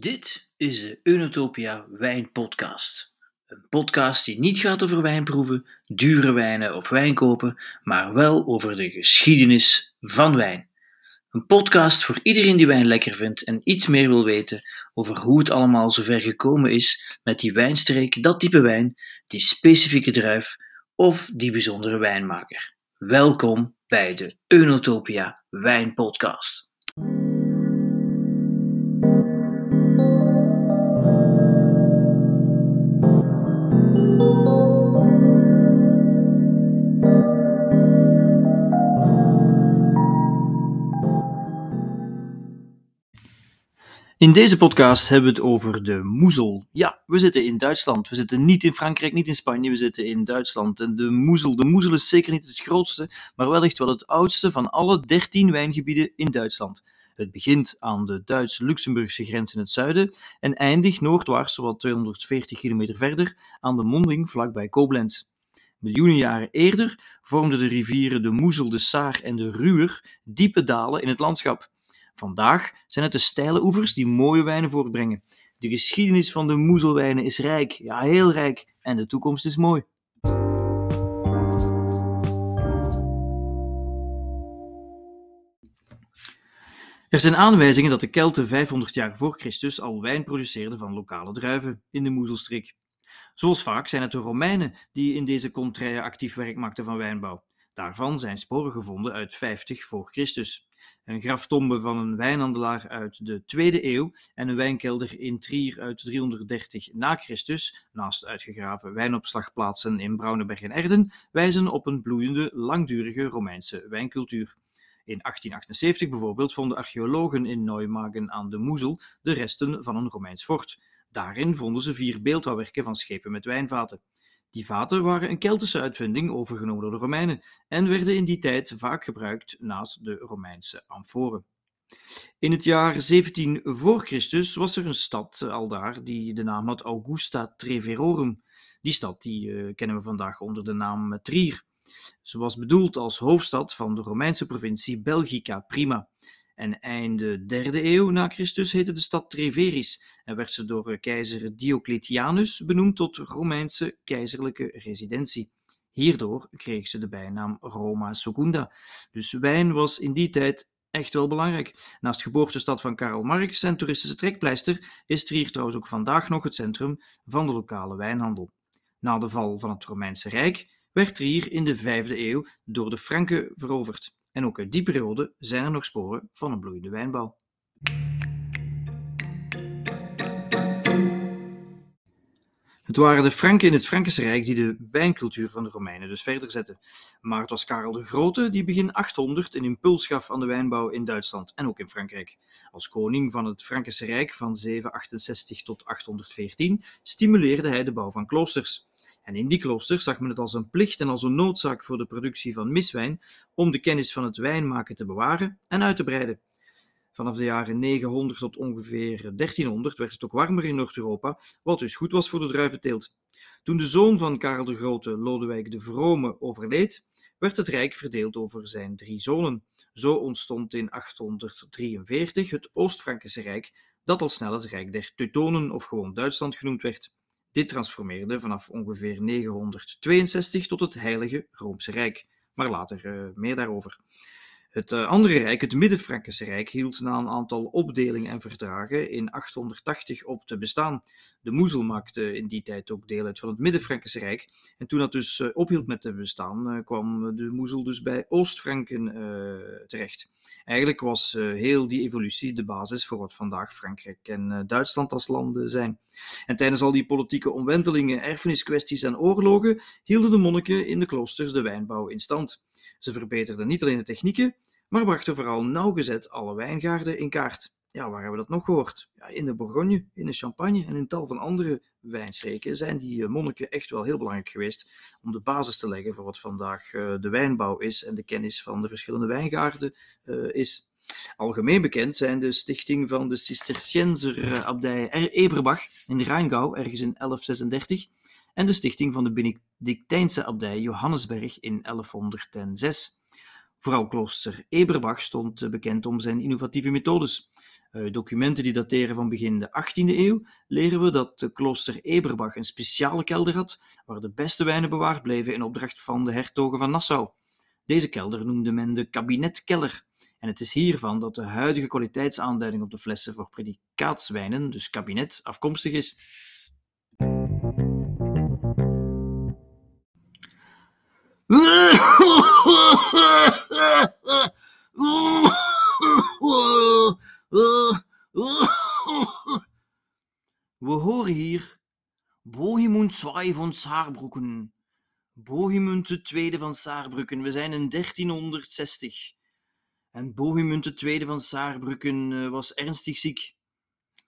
Dit is de Unotopia Wijnpodcast. Een podcast die niet gaat over wijnproeven, dure wijnen of wijn kopen, maar wel over de geschiedenis van wijn. Een podcast voor iedereen die wijn lekker vindt en iets meer wil weten over hoe het allemaal zover gekomen is met die wijnstreek, dat type wijn, die specifieke druif of die bijzondere wijnmaker. Welkom bij de Unotopia Wijnpodcast. In deze podcast hebben we het over de moezel. Ja, we zitten in Duitsland. We zitten niet in Frankrijk, niet in Spanje, we zitten in Duitsland. En de moezel, de moezel is zeker niet het grootste, maar wellicht wel het oudste van alle 13 wijngebieden in Duitsland. Het begint aan de Duits-Luxemburgse grens in het zuiden en eindigt noordwaarts, zowat 240 kilometer verder, aan de monding vlakbij Koblenz. Miljoenen jaren eerder vormden de rivieren de Moezel, de Saar en de Ruhr diepe dalen in het landschap. Vandaag zijn het de steile oevers die mooie wijnen voortbrengen. De geschiedenis van de moezelwijnen is rijk, ja heel rijk, en de toekomst is mooi. Er zijn aanwijzingen dat de Kelten 500 jaar voor Christus al wijn produceerden van lokale druiven in de Moezelstreek. Zoals vaak zijn het de Romeinen die in deze contraille actief werk maakten van wijnbouw. Daarvan zijn sporen gevonden uit 50 voor Christus een graftombe van een wijnhandelaar uit de 2e eeuw en een wijnkelder in Trier uit 330 na Christus, naast uitgegraven wijnopslagplaatsen in Brauneberg en Erden, wijzen op een bloeiende, langdurige Romeinse wijncultuur. In 1878 bijvoorbeeld vonden archeologen in Neumagen aan de Moezel de resten van een Romeins fort. Daarin vonden ze vier beeldhouwwerken van schepen met wijnvaten. Die vaten waren een Keltische uitvinding overgenomen door de Romeinen en werden in die tijd vaak gebruikt naast de Romeinse amforen. In het jaar 17 voor Christus was er een stad eh, aldaar die de naam had Augusta Treverorum. Die stad die, uh, kennen we vandaag onder de naam Trier. Ze was bedoeld als hoofdstad van de Romeinse provincie Belgica Prima. En einde derde eeuw na Christus heette de stad Treveris en werd ze door eh, keizer Diocletianus benoemd tot Romeinse keizerlijke residentie. Hierdoor kreeg ze de bijnaam Roma Secunda. Dus wijn was in die tijd echt wel belangrijk. Naast geboortestad van Karl Marx en toeristische trekpleister is Trier trouwens ook vandaag nog het centrum van de lokale wijnhandel. Na de val van het Romeinse Rijk werd Trier in de vijfde eeuw door de Franken veroverd. En ook uit die periode zijn er nog sporen van een bloeiende wijnbouw. Het waren de Franken in het Frankische Rijk die de wijncultuur van de Romeinen dus verder zetten. Maar het was Karel de Grote die begin 800 een impuls gaf aan de wijnbouw in Duitsland en ook in Frankrijk. Als koning van het Frankische Rijk van 768 tot 814 stimuleerde hij de bouw van kloosters. En in die kloosters zag men het als een plicht en als een noodzaak voor de productie van miswijn om de kennis van het wijnmaken te bewaren en uit te breiden. Vanaf de jaren 900 tot ongeveer 1300 werd het ook warmer in Noord-Europa, wat dus goed was voor de druiventeelt. Toen de zoon van Karel de Grote, Lodewijk de Vrome, overleed, werd het rijk verdeeld over zijn drie zonen. Zo ontstond in 843 het Oost-Frankische Rijk, dat al snel het Rijk der Teutonen of gewoon Duitsland genoemd werd. Dit transformeerde vanaf ongeveer 962 tot het Heilige Roomse Rijk, maar later uh, meer daarover. Het uh, andere rijk, het Midden-Frankische Rijk, hield na een aantal opdelingen en verdragen in 880 op te bestaan. De Moezel maakte in die tijd ook deel uit van het Midden-Frankische Rijk. En toen dat dus uh, ophield met te bestaan, kwam de Moezel dus bij Oost-Franken terecht. Eigenlijk was heel die evolutie de basis voor wat vandaag Frankrijk en Duitsland als landen zijn. En tijdens al die politieke omwentelingen, erfeniskwesties en oorlogen hielden de monniken in de kloosters de wijnbouw in stand. Ze verbeterden niet alleen de technieken, maar brachten vooral nauwgezet alle wijngaarden in kaart. Ja, waar hebben we dat nog gehoord? Ja, in de Bourgogne, in de Champagne en in tal van andere wijnstreken zijn die eh, monniken echt wel heel belangrijk geweest om de basis te leggen voor wat vandaag uh, de wijnbouw is en de kennis van de verschillende wijngaarden uh, is. Algemeen bekend zijn de stichting van de Cisterciënzer abdij Eberbach in Rheingau, ergens in 1136, en de stichting van de Benedictijnse abdij Johannesberg in 1106. Vooral klooster Eberbach stond bekend om zijn innovatieve methodes. Uit documenten die dateren van begin de 18e eeuw leren we dat klooster Eberbach een speciale kelder had waar de beste wijnen bewaard bleven in opdracht van de hertogen van Nassau. Deze kelder noemde men de kabinetkeller. En het is hiervan dat de huidige kwaliteitsaanduiding op de flessen voor predikaatswijnen, dus kabinet, afkomstig is. We horen hier Bohemund Zwaai van Saarbroeken. Bohemund tweede van Saarbrücken. We zijn in 1360. En Bohemund tweede van Saarbrücken eh, was ernstig ziek.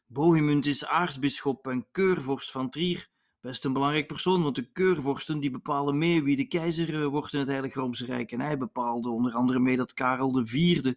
Bohemund is aartsbisschop en keurvorst van Trier. Best een belangrijk persoon, want de keurvorsten die bepalen mee wie de keizer eh, wordt in het Heilig Roomse Rijk. En hij bepaalde onder andere mee dat Karel IV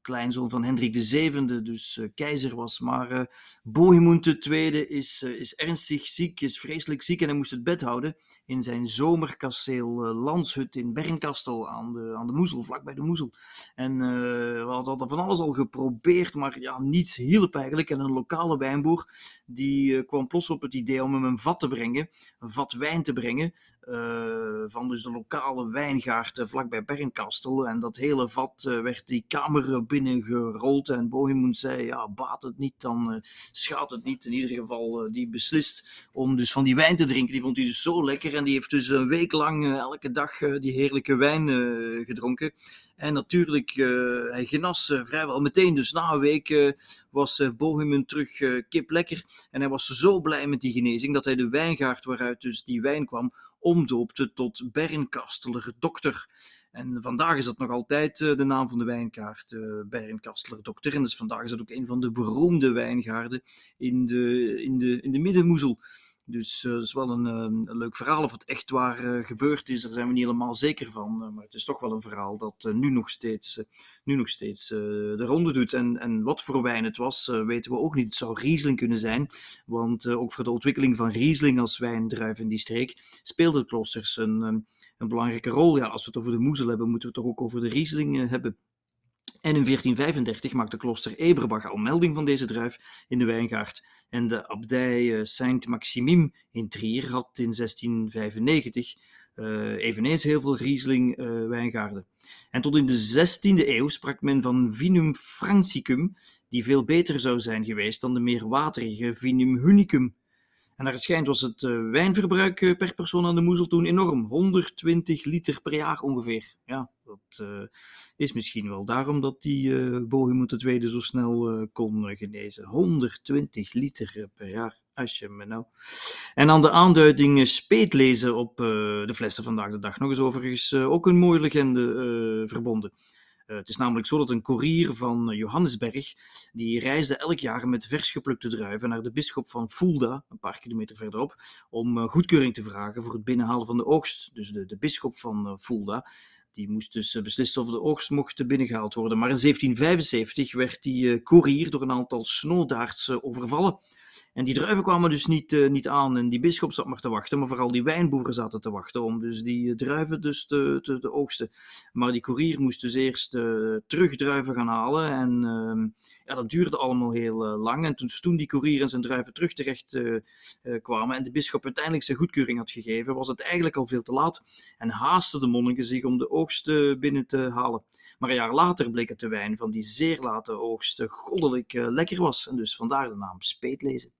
kleinzoon van Hendrik VII, dus uh, keizer was. Maar uh, Bohemund II is, uh, is ernstig ziek, is vreselijk ziek en hij moest het bed houden in zijn zomerkasteel Landshut in Bernkastel aan de, aan de Moezel, vlakbij de Moezel. En we hadden van alles al geprobeerd, maar ja, niets hielp eigenlijk. En een lokale wijnboer die kwam plots op het idee om hem een vat te brengen, een vat wijn te brengen, van dus de lokale wijngaard vlakbij Bernkastel. En dat hele vat werd die kamer binnengerold. En Bohemund zei, ja, baat het niet, dan uh, schaadt het niet. In ieder geval, uh, die beslist om dus van die wijn te drinken. Die vond hij dus zo lekker. En die heeft dus een week lang uh, elke dag die heerlijke wijn gedronken. En natuurlijk, hij genas vrijwel meteen. Dus na een week was Bohemund terug kip lekker. En hij was zo blij met die genezing dat hij de wijngaard waaruit dus die wijn kwam omdoopte tot Bernkasteler dokter. En vandaag is dat nog altijd uh, de naam van de wijnkaart, uh, Bernkastler Dokter. En dus vandaag is dat ook een van de beroemde wijngaarden in de, in de, in de Middenmoezel. Dus uh, dat is wel een, een, leuk verhaal. Of het echt waar gebeurd is, daar zijn we niet helemaal zeker van. maar het is toch wel een verhaal dat nu nog steeds, nu nog steeds de ronde doet. En, en wat voor wijn het was, weten we ook niet. Het zou Riesling kunnen zijn. Want ook voor de ontwikkeling van Riesling als wijndruif in die streek speelden kloosters een een belangrijke rol. Ja, als we het over de moezel hebben, moeten we het toch ook over de Riesling eh, hebben. En in 1435 maakte klooster Eberbach al melding van deze druif in de wijngaard. En de abdij eh, Saint-Maximim in Trier had in 1695 uh, eh, eveneens heel veel Riesling uh, wijngaarden. En tot in de 16e eeuw sprak men van Vinum Francicum, die veel beter zou zijn geweest dan de meer waterige Vinum Hunicum. En naar het schijnt was het uh, wijnverbruik uh, per persoon aan de Moezel toen enorm. 120 liter per jaar ongeveer. Ja, dat uh, is misschien wel daarom dat die uh, Bohemund II zo snel kon genezen. 120 liter per jaar. Als je me nou. En aan de aanduiding speet lezen op de flessen vandaag de dag nog eens overigens ook een mooie legende verbonden. Eh, het is namelijk zo dat een koerier van Johannesberg, die reisde elk jaar met vers geplukte druiven naar de bisschop van Fulda, een paar kilometer verderop, om eh, goedkeuring te vragen voor het binnenhalen van de oogst. Dus de, de bisschop van eh, Fulda, die moest dus beslissen of de oogst mocht binnengehaald worden. Maar in 1775 werd die koerier door een aantal snowdaarts overvallen. En die druiven kwamen dus niet, uh, niet aan en die bisschop zat maar te wachten, maar vooral die wijnboeren zaten te wachten om dus die druiven dus te, te, te oogsten. Maar die koerier moest dus eerst uh, terug druiven gaan halen en uh, ja, dat duurde allemaal heel eh, lang. En toen, toen die koerier en zijn druiven terug terecht kwamen en de bisschop uiteindelijk zijn goedkeuring had gegeven, was het eigenlijk al veel te laat en haasten de monniken zich om de oogst binnen te halen. Maar een jaar later bleek het de wijn van die zeer late oogst goddelijk lekker was. En dus vandaar de naam Speetlezen.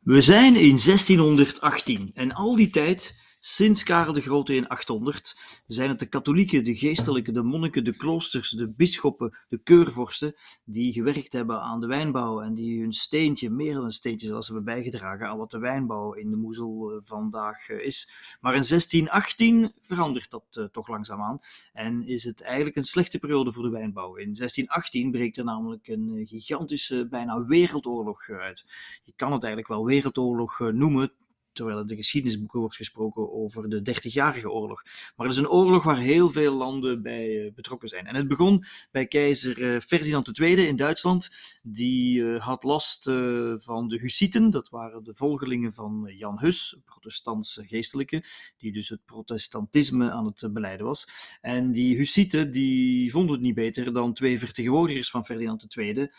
We zijn in 1618 en al die tijd Sinds Karel de Grote in 800 zijn het de katholieken, de geestelijken, de monniken, de kloosters, de bisschoppen, de keurvorsten die gewerkt hebben aan de wijnbouw en die hun steentje, meer dan een steentje zelfs, hebben bijgedragen aan wat de wijnbouw in de Moezel eh, vandaag eh, is. Maar in 1618 verandert dat uh, toch langzaamaan en is het eigenlijk een slechte periode voor de wijnbouw. In 1618 breekt er namelijk een gigantische, bijna wereldoorlog uit. Je kan het eigenlijk wel wereldoorlog noemen terwijl in de geschiedenisboeken wordt gesproken over de Dertigjarige Oorlog. Maar het is een oorlog waar heel veel landen bij uh, betrokken zijn. En het begon bij keizer uh, Ferdinand II in Duitsland. Die uh, had last van de Hussieten, dat waren de volgelingen van Jan Hus, protestantse geestelijke, die dus het protestantisme aan het beleiden was. En die Hussieten die vonden het niet beter dan twee vertegenwoordigers van Ferdinand II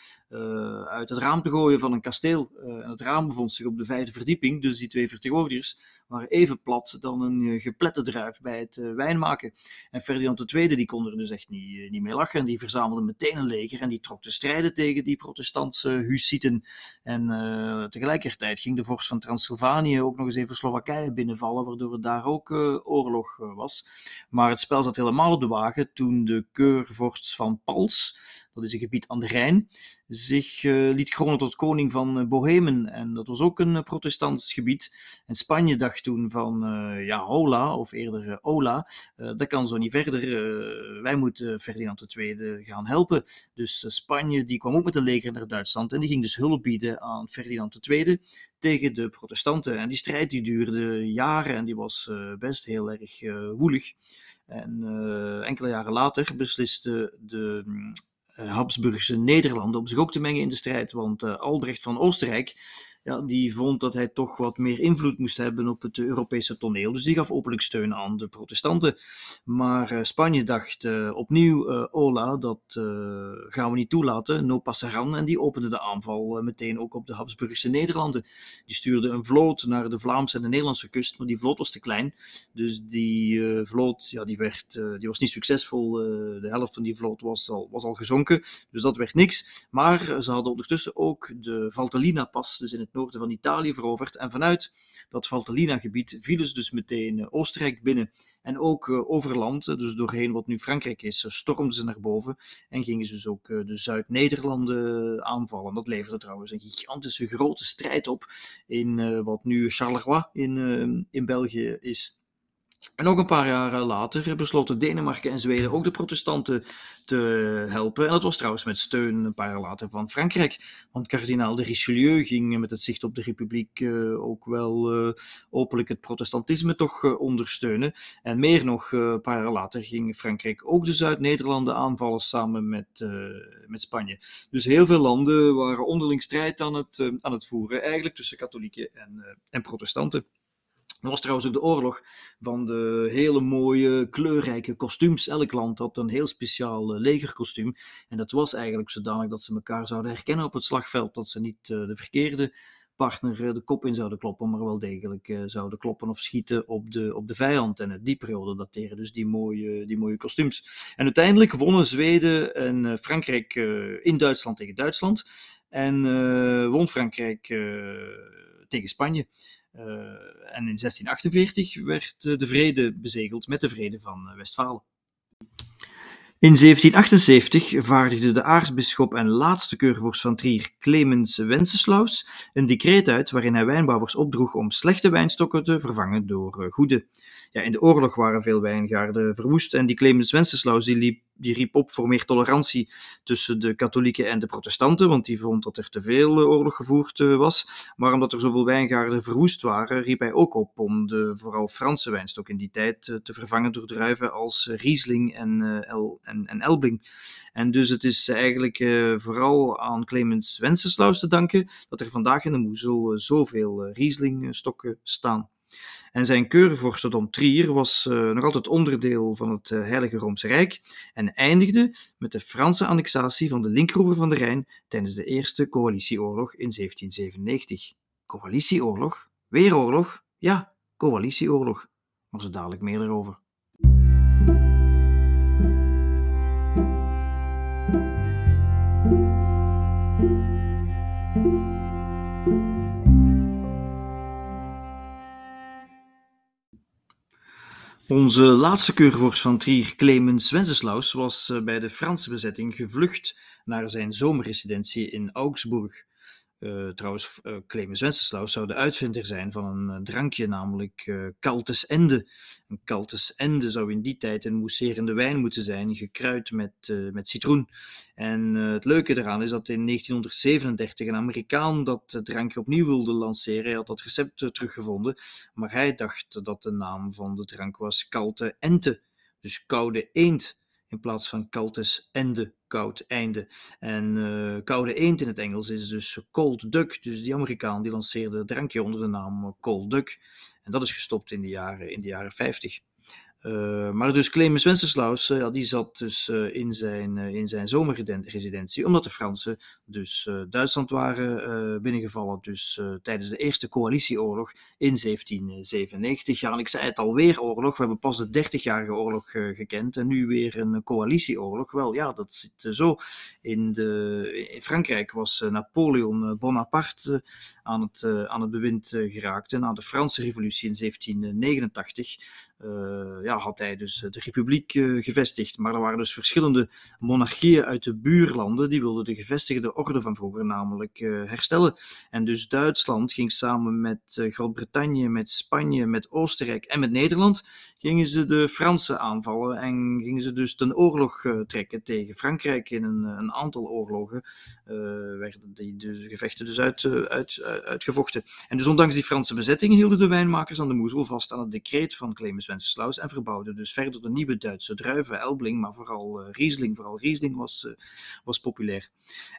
uit het raam te gooien van een kasteel. en het raam bevond zich op de vijfde verdieping, dus die twee vertegenwoordigers waren even plat dan een eh, geplette druif bij het uh, wijn maken. En Ferdinand II die kon er dus echt niet, uh, niet mee lachen. En die verzamelde meteen een leger en die trok te strijden tegen die protestantse Hussieten. En tegelijkertijd ging de vorst van Transylvanië ook nog eens even Slowakije binnenvallen, waardoor het daar ook oorlog was. Maar het spel zat helemaal op de wagen toen de keurvorst van Pals, dat is een gebied aan de Rijn, zich liet kronen tot koning van Bohemen. En dat was ook een protestants gebied. En Spanje dacht toen van, ja, hola, of eerder ola, dat kan zo niet verder. wij moeten Ferdinand II gaan helpen. Dus Spanje die kwam ook met een leger naar Duitsland en die ging dus hulp bieden aan Ferdinand II tegen de protestanten. En die strijd die duurde jaren en die was best heel erg woelig. En enkele jaren later besliste de Habsburgse Nederlanden om zich ook te mengen in de strijd. Want Albrecht van Oostenrijk ja, die vond dat hij toch wat meer invloed moest hebben op het Europese toneel. Dus die gaf openlijk steun aan de protestanten. Maar uh, Spanje dacht uh, opnieuw, uh, Ola, dat gaan we niet toelaten, no passaran. En die opende de aanval meteen ook op de Habsburgse Nederlanden. Die stuurde een vloot naar de Vlaamse en de Nederlandse kust, maar die vloot was te klein. Dus die vloot, ja, die, werd, die was niet succesvol. de helft van die vloot was al, was al gezonken, dus dat werd niks. Maar ze hadden ondertussen ook de Valtellina-pas, dus in het noorden van Italië veroverd. En vanuit dat Valtellina-gebied vielen ze dus meteen eh, Oostenrijk binnen. En ook uh, over land, eh, dus doorheen wat nu Frankrijk is, stormden ze naar boven. En gingen ze dus ook de Zuid-Nederlanden aanvallen. Dat leverde trouwens een gigantische grote strijd op in wat nu Charleroi in, in België is. En nog een paar jaar later besloten Denemarken en Zweden ook de protestanten te helpen. En dat was trouwens met steun een paar jaar later van Frankrijk. Want kardinaal de Richelieu ging met het zicht op de republiek uh, ook wel uh, openlijk het protestantisme toch ondersteunen. En meer nog, een paar jaar later ging Frankrijk ook de Zuid-Nederlanden aanvallen samen met, met Spanje. Dus heel veel landen waren onderling strijd aan het, aan het voeren, eigenlijk tussen katholieken en, en protestanten. Dat was trouwens ook de oorlog van de hele mooie, kleurrijke kostuums. Elk land had een heel speciaal uh, legerkostuum. En dat was eigenlijk zodanig dat ze elkaar zouden herkennen op het slagveld. Dat ze niet uh, de verkeerde partner uh, de kop in zouden kloppen, maar wel degelijk zouden kloppen of schieten op de, op de vijand. En die periode dateren dus die mooie, die mooie kostuums. En uiteindelijk wonnen Zweden en Frankrijk in Duitsland tegen Duitsland. En won Frankrijk tegen Spanje. Uh, en in 1648 werd uh, de vrede bezegeld met de vrede van uh, Westfalen. In 1778 vaardigde de aartsbisschop en laatste keurvorst van Trier, Clemens Wenceslaus, een decreet uit waarin hij wijnbouwers opdroeg om slechte wijnstokken te vervangen door goede. Ja, in de oorlog waren veel wijngaarden verwoest en die Clemens Wenceslaus die liep die riep op voor meer tolerantie tussen de katholieken en de protestanten, want die vond dat er te veel eh, oorlog gevoerd eh, was. Maar omdat er zoveel wijngaarden verwoest waren, riep hij ook op om de vooral Franse wijnstok in die tijd eh, te vervangen door druiven als Riesling en, en Elbling. En dus het is eigenlijk vooral aan Clemens Wenceslaus te danken dat er vandaag in de Moezel zoveel Riesling-stokken staan. En zijn keurvorstendom Trier was uh, nog altijd onderdeel van het uh, Heilige Roomse Rijk en eindigde met de Franse annexatie van de linkeroever van de Rijn tijdens de Eerste Coalitieoorlog in 1797. Coalitieoorlog? Weer oorlog? Ja, coalitieoorlog. Maar zo dadelijk meer erover. Onze laatste keurvorst van Trier, Clemens Wenceslaus, was eh, bij de Franse bezetting gevlucht naar zijn zomerresidentie in Augsburg. Uh, trouwens, uh, Clemens Wenceslaus zou de uitvinder zijn van een uh, drankje, namelijk Caltes Ende. Een Caltes Ende zou in die tijd een mousserende wijn moeten zijn, gekruid met, met citroen. En het leuke eraan is dat in 1937 een Amerikaan dat drankje opnieuw wilde lanceren. Hij had dat recept teruggevonden, maar hij dacht dat de naam van de drank was Calte Ente, dus koude eend in plaats van Caltes ende, koud einde. En uh, koude eend in het Engels is dus cold duck. Dus die Amerikaan die lanceerde drankje onder de naam cold duck. En dat is gestopt in de jaren, in de jaren 50. Uh, maar dus Clemens Wenceslaus, uh, ja, die zat dus uh, in zijn, in zijn zomerresidentie, omdat de Fransen dus Duitsland waren binnengevallen, dus tijdens de Eerste Coalitieoorlog in 1797. Ja, en ik zei het alweer oorlog, we hebben pas de 30-jarige oorlog gekend en nu weer een coalitieoorlog. Wel ja, dat zit zo. In, de, Frankrijk was Napoleon Bonaparte aan het, aan het bewind geraakt na de Franse revolutie in 1789. Ja, ja, had hij dus de republiek uh, gevestigd. Maar er waren dus verschillende monarchieën uit de buurlanden die wilden de gevestigde orde van vroeger namelijk herstellen. En dus Duitsland ging samen met Groot-Brittannië, met Spanje, met Oostenrijk en met Nederland gingen ze de Fransen aanvallen en gingen ze dus ten oorlog trekken tegen Frankrijk. In een, een aantal oorlogen werden die de gevechten dus uit, uit, uitgevochten. En dus ondanks die Franse bezetting hielden de wijnmakers aan de moezel vast aan het decreet van Clemens En verbouwden dus verder de nieuwe Duitse druiven, Elbling, maar vooral uh, Riesling. Vooral Riesling was, uh, was populair.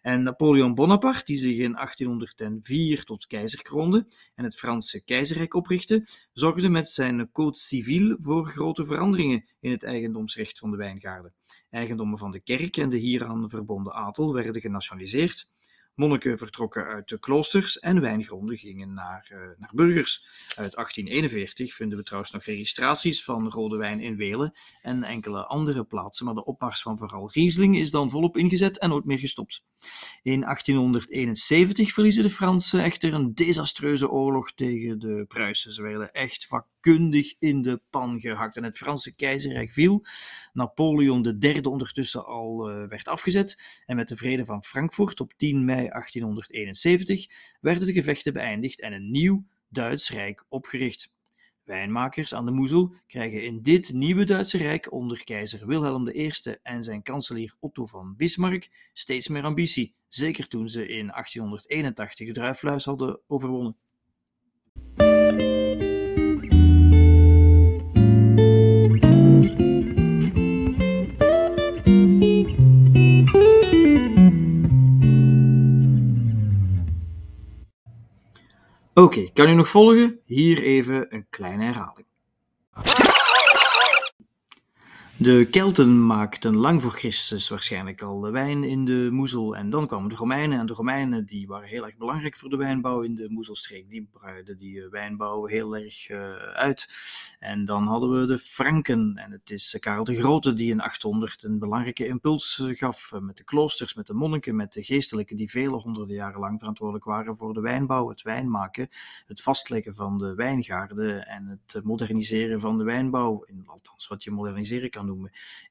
En Napoleon Bonaparte, die zich in 1804 tot keizer kroonde en het Franse keizerrijk oprichtte, zorgde met zijn Code Civil voor grote veranderingen in het eigendomsrecht van de wijngaarden. Eigendommen van de kerk en de hieraan verbonden adel werden genationaliseerd. Monniken vertrokken uit de kloosters en wijngronden gingen naar, uh, naar burgers. Uit 1841 vinden we trouwens nog registraties van rode wijn in Welen en enkele andere plaatsen, maar de opmars van vooral Riesling is dan volop ingezet en nooit meer gestopt. In 1871 verliezen de Fransen echter een desastreuze oorlog tegen de Pruisen. Ze werden echt vakkundig in de pan gehakt en het Franse keizerrijk viel. Napoleon III ondertussen al uh, werd afgezet en met de vrede van Frankfurt op 10 mei 1871 werden de gevechten beëindigd en een nieuw Duits Rijk opgericht. Wijnmakers aan de Moezel krijgen in dit nieuwe Duitse Rijk onder keizer Wilhelm I en zijn kanselier Otto van Bismarck steeds meer ambitie, zeker toen ze in 1881 de druifluis hadden overwonnen. Oké, kan u nog volgen? Hier even een kleine herhaling. De Kelten maakten lang voor Christus waarschijnlijk al de wijn in de Moezel. En dan kwamen de Romeinen. En de Romeinen die waren heel erg belangrijk voor de wijnbouw in de Moezelstreek. Die breiden die wijnbouw heel erg uh, uit. En dan hadden we de Franken. En het is Karel de Grote die in 800 een belangrijke impuls gaf. Met de kloosters, met de monniken, met de geestelijken die vele honderden jaren lang verantwoordelijk waren voor de wijnbouw, het wijnmaken, het vastleggen van de wijngaarden en het moderniseren van de wijnbouw. Althans, wat je moderniseren kan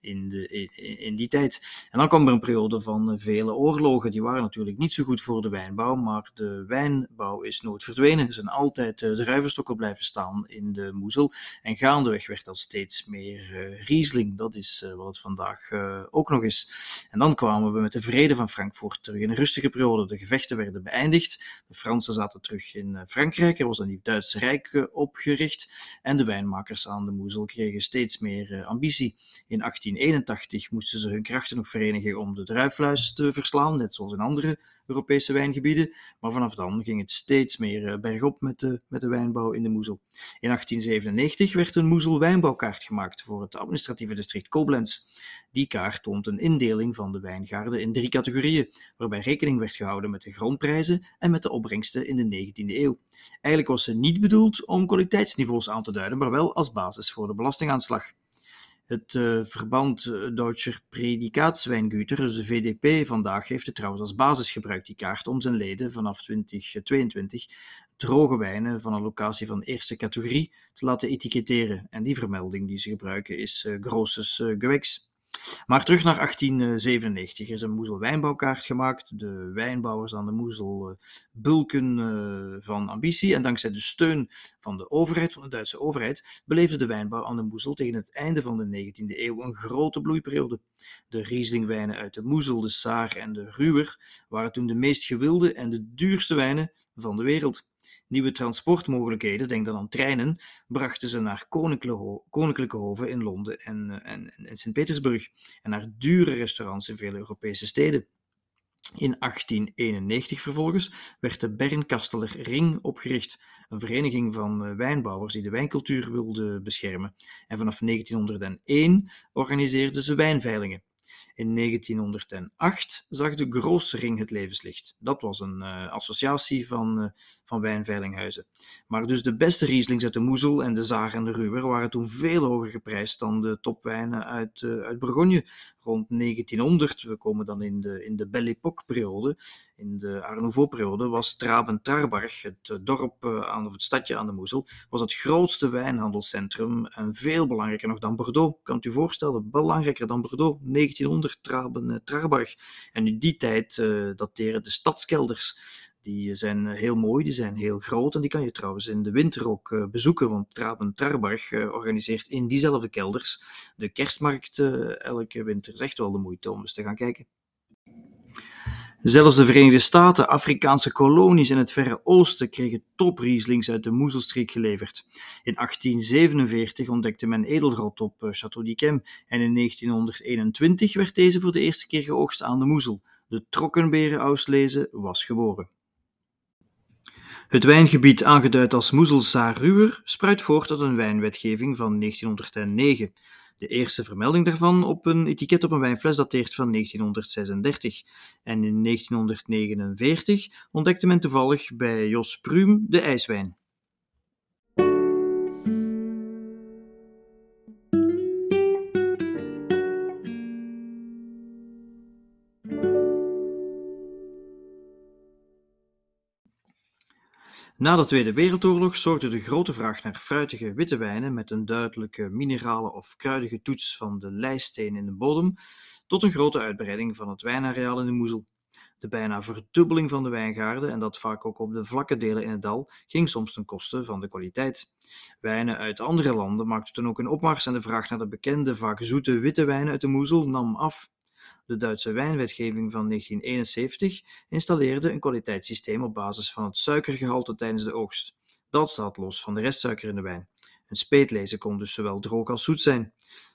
in, de, in, in, die tijd. En dan kwam er een periode van vele oorlogen. Die waren natuurlijk niet zo goed voor de wijnbouw, maar de wijnbouw is nooit verdwenen. Er zijn altijd de druivenstokken blijven staan in de moezel. En gaandeweg werd dat steeds meer uh, Riesling. Dat is wat het vandaag ook nog is. En dan kwamen we met de vrede van Frankfurt terug in een rustige periode. De gevechten werden beëindigd. De Fransen zaten terug in Frankrijk. Er was een nieuw Duitse Rijk opgericht. En de wijnmakers aan de moezel kregen steeds meer ambitie. In 1881 moesten ze hun krachten nog verenigen om de druifluis te verslaan, net zoals in andere Europese wijngebieden. Maar vanaf dan ging het steeds meer eh, bergop met de, met de wijnbouw in de Moezel. In 1897 werd een Moezel wijnbouwkaart gemaakt voor het administratieve district Koblenz. Die kaart toont een indeling van de wijngaarden in drie categorieën, waarbij rekening werd gehouden met de grondprijzen en met de opbrengsten in de 19e eeuw. Eigenlijk was ze niet bedoeld om kwaliteitsniveaus aan te duiden, maar wel als basis voor de belastingaanslag. Het uh, verband uh, Deutscher Predikaatswijngüter, dus de VDP vandaag, heeft het trouwens als basis gebruikt, die kaart, om zijn leden vanaf 2022 droge wijnen van een locatie van eerste categorie te laten etiketteren. En die vermelding die ze gebruiken is uh, Grosses Gewächs. Maar terug naar 1897. Er is een Moezel wijnbouwkaart gemaakt. De wijnbouwers aan de Moezel bulken van ambitie. En dankzij de steun van de overheid, van de Duitse overheid, beleefde de wijnbouw aan de Moezel tegen het einde van de 19e eeuw een grote bloeiperiode. De Rieslingwijnen uit de Moezel, de Saar en de Ruwer waren toen de meest gewilde en de duurste wijnen van de wereld. Nieuwe transportmogelijkheden, denk dan aan treinen, brachten ze naar koninklijke hoven in Londen en, eh, en, en Sint-Petersburg en naar dure restaurants in veel Europese steden. In 1891 vervolgens werd de Bernkasteler Ring opgericht, een vereniging van eh, wijnbouwers die de wijncultuur wilde beschermen. En vanaf 1901 organiseerden ze wijnveilingen. In 1908 zag de Grossring het levenslicht. Dat was een uh, associatie van, uh, van wijnveilinghuizen. Maar dus de beste Rieslings uit de Moezel en de Zaar en de Ruwer waren toen veel hoger geprijsd dan de topwijnen uit, uh, uit Bourgogne. Rond 1900, we komen dan in de, in de Belle Époque-periode, in de Art Nouveau-periode, was Traben-Tarbarg, het dorp aan, of het stadje aan de Moezel, was het grootste wijnhandelscentrum en veel belangrijker nog dan Bordeaux. Kan u voorstellen, belangrijker dan Bordeaux, 1900 Traben-Tarbarg. En in die tijd dateren de stadskelders die zijn eh, heel mooi, die zijn heel groot en die kan je trouwens in de winter ook bezoeken, want Traben Tarbarg uh, organiseert in diezelfde kelders de kerstmarkt elke winter. is echt wel de moeite om eens te gaan kijken. Zelfs de Verenigde Staten, Afrikaanse kolonies in het Verre Oosten kregen toprieslings uit de Moezelstreek geleverd. In 1847 ontdekte men edelrot op Château d'Yquem en in 1921 werd deze voor de eerste keer geoogst aan de Moezel. De trokkenberenauslese was geboren. Het wijngebied, aangeduid als Moezelsaar-Ruwer, spruit voort uit een wijnwetgeving van 1909. De eerste vermelding daarvan op een etiket op een wijnfles dateert van 1936. En in 1949 ontdekte men toevallig bij Jos Pruum de ijswijn. Na de Tweede Wereldoorlog zorgde de grote vraag naar fruitige witte wijnen met een duidelijke minerale of kruidige toets van de leisteen in de bodem tot een grote uitbreiding van het wijnareaal in de Moezel. De bijna verdubbeling van de wijngaarden, en dat vaak ook op de vlakke delen in het dal, ging soms ten koste van de kwaliteit. Wijnen uit andere landen maakten toen ook een opmars en de vraag naar de bekende, vaak zoete witte wijnen uit de Moezel nam af. De Duitse wijnwetgeving van 1971 installeerde een kwaliteitssysteem op basis van het suikergehalte tijdens de oogst. Dat staat los van de restsuiker in de wijn. Een speetlezen kon dus zowel droog als zoet zijn.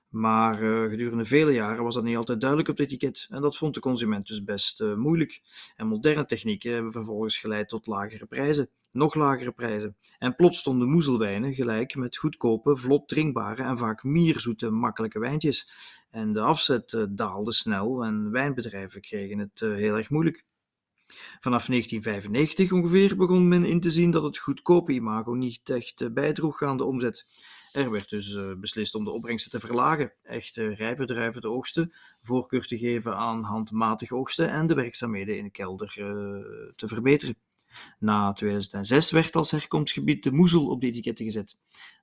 Maar uh, gedurende vele jaren was dat niet altijd duidelijk op het etiket en dat vond de consument dus best uh, moeilijk. En moderne technieken hebben vervolgens geleid tot lagere prijzen, nog lagere prijzen. En plots stonden moezelwijnen gelijk met goedkope, vlot drinkbare en vaak mierzoete, makkelijke wijntjes. En de afzet uh, daalde snel en wijnbedrijven kregen het heel erg moeilijk. Vanaf 1995 ongeveer begon men in te zien dat het goedkope imago niet echt bijdroeg aan de omzet. Er werd dus beslist om de opbrengsten te verlagen, echte rijpe druiven te oogsten, voorkeur te geven aan handmatig oogsten en de werkzaamheden in de kelder te verbeteren. Na 2006 werd als herkomstgebied de moezel op de etiketten gezet.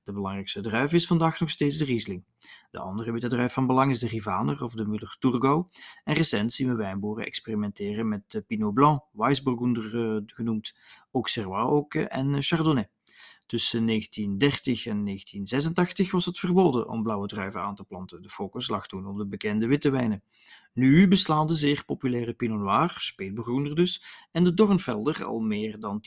De belangrijkste druif is vandaag nog steeds de Riesling. De andere witte druif van belang is de Rivaner of de Müller-Thurgau. En recent zien we wijnboeren experimenteren met Pinot Blanc, Weissburgunder uh, genoemd, Auxerrois ook en Chardonnay. Tussen 1930 en 1986 was het verboden om blauwe druiven aan te planten. De focus lag toen op de bekende witte wijnen. Nu beslaan de zeer populaire Pinot Noir, speetbegroener dus, en de Dornfelder al meer dan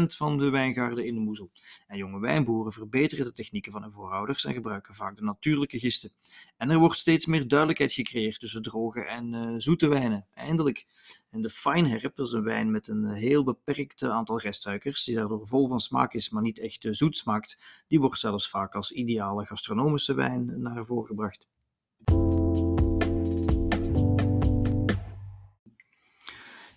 10% van de wijngaarden in de Moezel. En jonge wijnboeren verbeteren de technieken van hun voorouders en gebruiken vaak de natuurlijke gisten. En er wordt steeds meer duidelijkheid gecreëerd tussen droge en uh, zoete wijnen, eindelijk. En de Feinherb is een wijn met een heel beperkt aantal restsuikers, die daardoor vol van smaak is, maar niet echt uh, zoet smaakt. Die wordt zelfs vaak als ideale gastronomische wijn naar voren gebracht.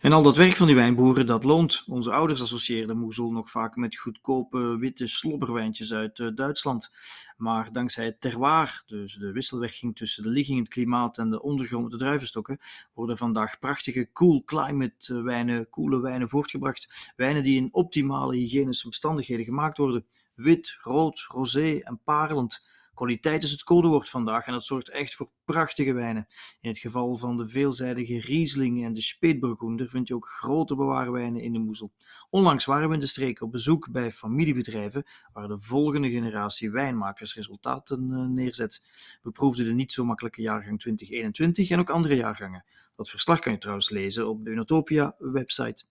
En al dat werk van die wijnboeren, dat loont. Onze ouders associeerden Moezel nog vaak met goedkope witte slobberwijntjes uit uh, Duitsland. Maar dankzij het terroir, dus de wisselwerking tussen de ligging, het klimaat en de ondergrond de druivenstokken, worden vandaag prachtige cool climate wijnen, koele wijnen voortgebracht. Wijnen die in optimale hygiënische omstandigheden gemaakt worden. Wit, rood, rosé en parelend Kwaliteit is het codewoord vandaag en dat zorgt echt voor prachtige wijnen. In het geval van de veelzijdige Riesling en de Spätburgunder vind je ook grote bewaarwijnen in de Moezel. Onlangs waren we in de streek op bezoek bij familiebedrijven waar de volgende generatie wijnmakers resultaten eh, neerzet. We proefden de niet zo makkelijke jaargang 2021 en ook andere jaargangen. Dat verslag kan je trouwens lezen op de Unotopia website.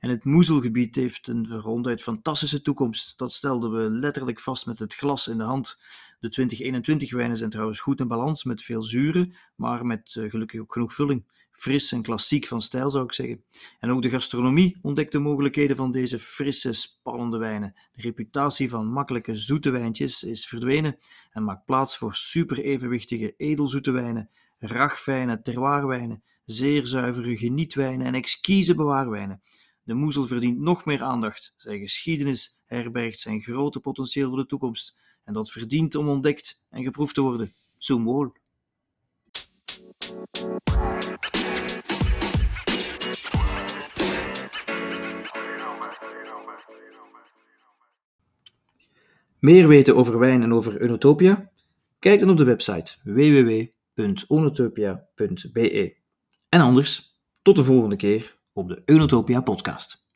En het Moezelgebied heeft een ronduit fantastische toekomst. Dat stelden we letterlijk vast met het glas in de hand. De 2021 wijnen zijn trouwens goed in balans met veel zuren, maar met uh, gelukkig ook genoeg vulling. Fris en klassiek van stijl zou ik zeggen. En ook de gastronomie ontdekt de mogelijkheden van deze frisse, spannende wijnen. De reputatie van makkelijke zoete wijntjes is verdwenen en maakt plaats voor super evenwichtige edelzoete wijnen, ragfijne terroirwijnen, zeer zuivere genietwijnen en exquise bewaarwijnen. De moezel verdient nog meer aandacht. Zijn geschiedenis herbergt zijn grote potentieel voor de toekomst. En dat verdient om ontdekt en geproefd te worden. Zo mooi. Meer weten over wijn en over Unotopia? Kijk dan op de website www.onotopia.be. En anders, tot de volgende keer op de Unotopia podcast.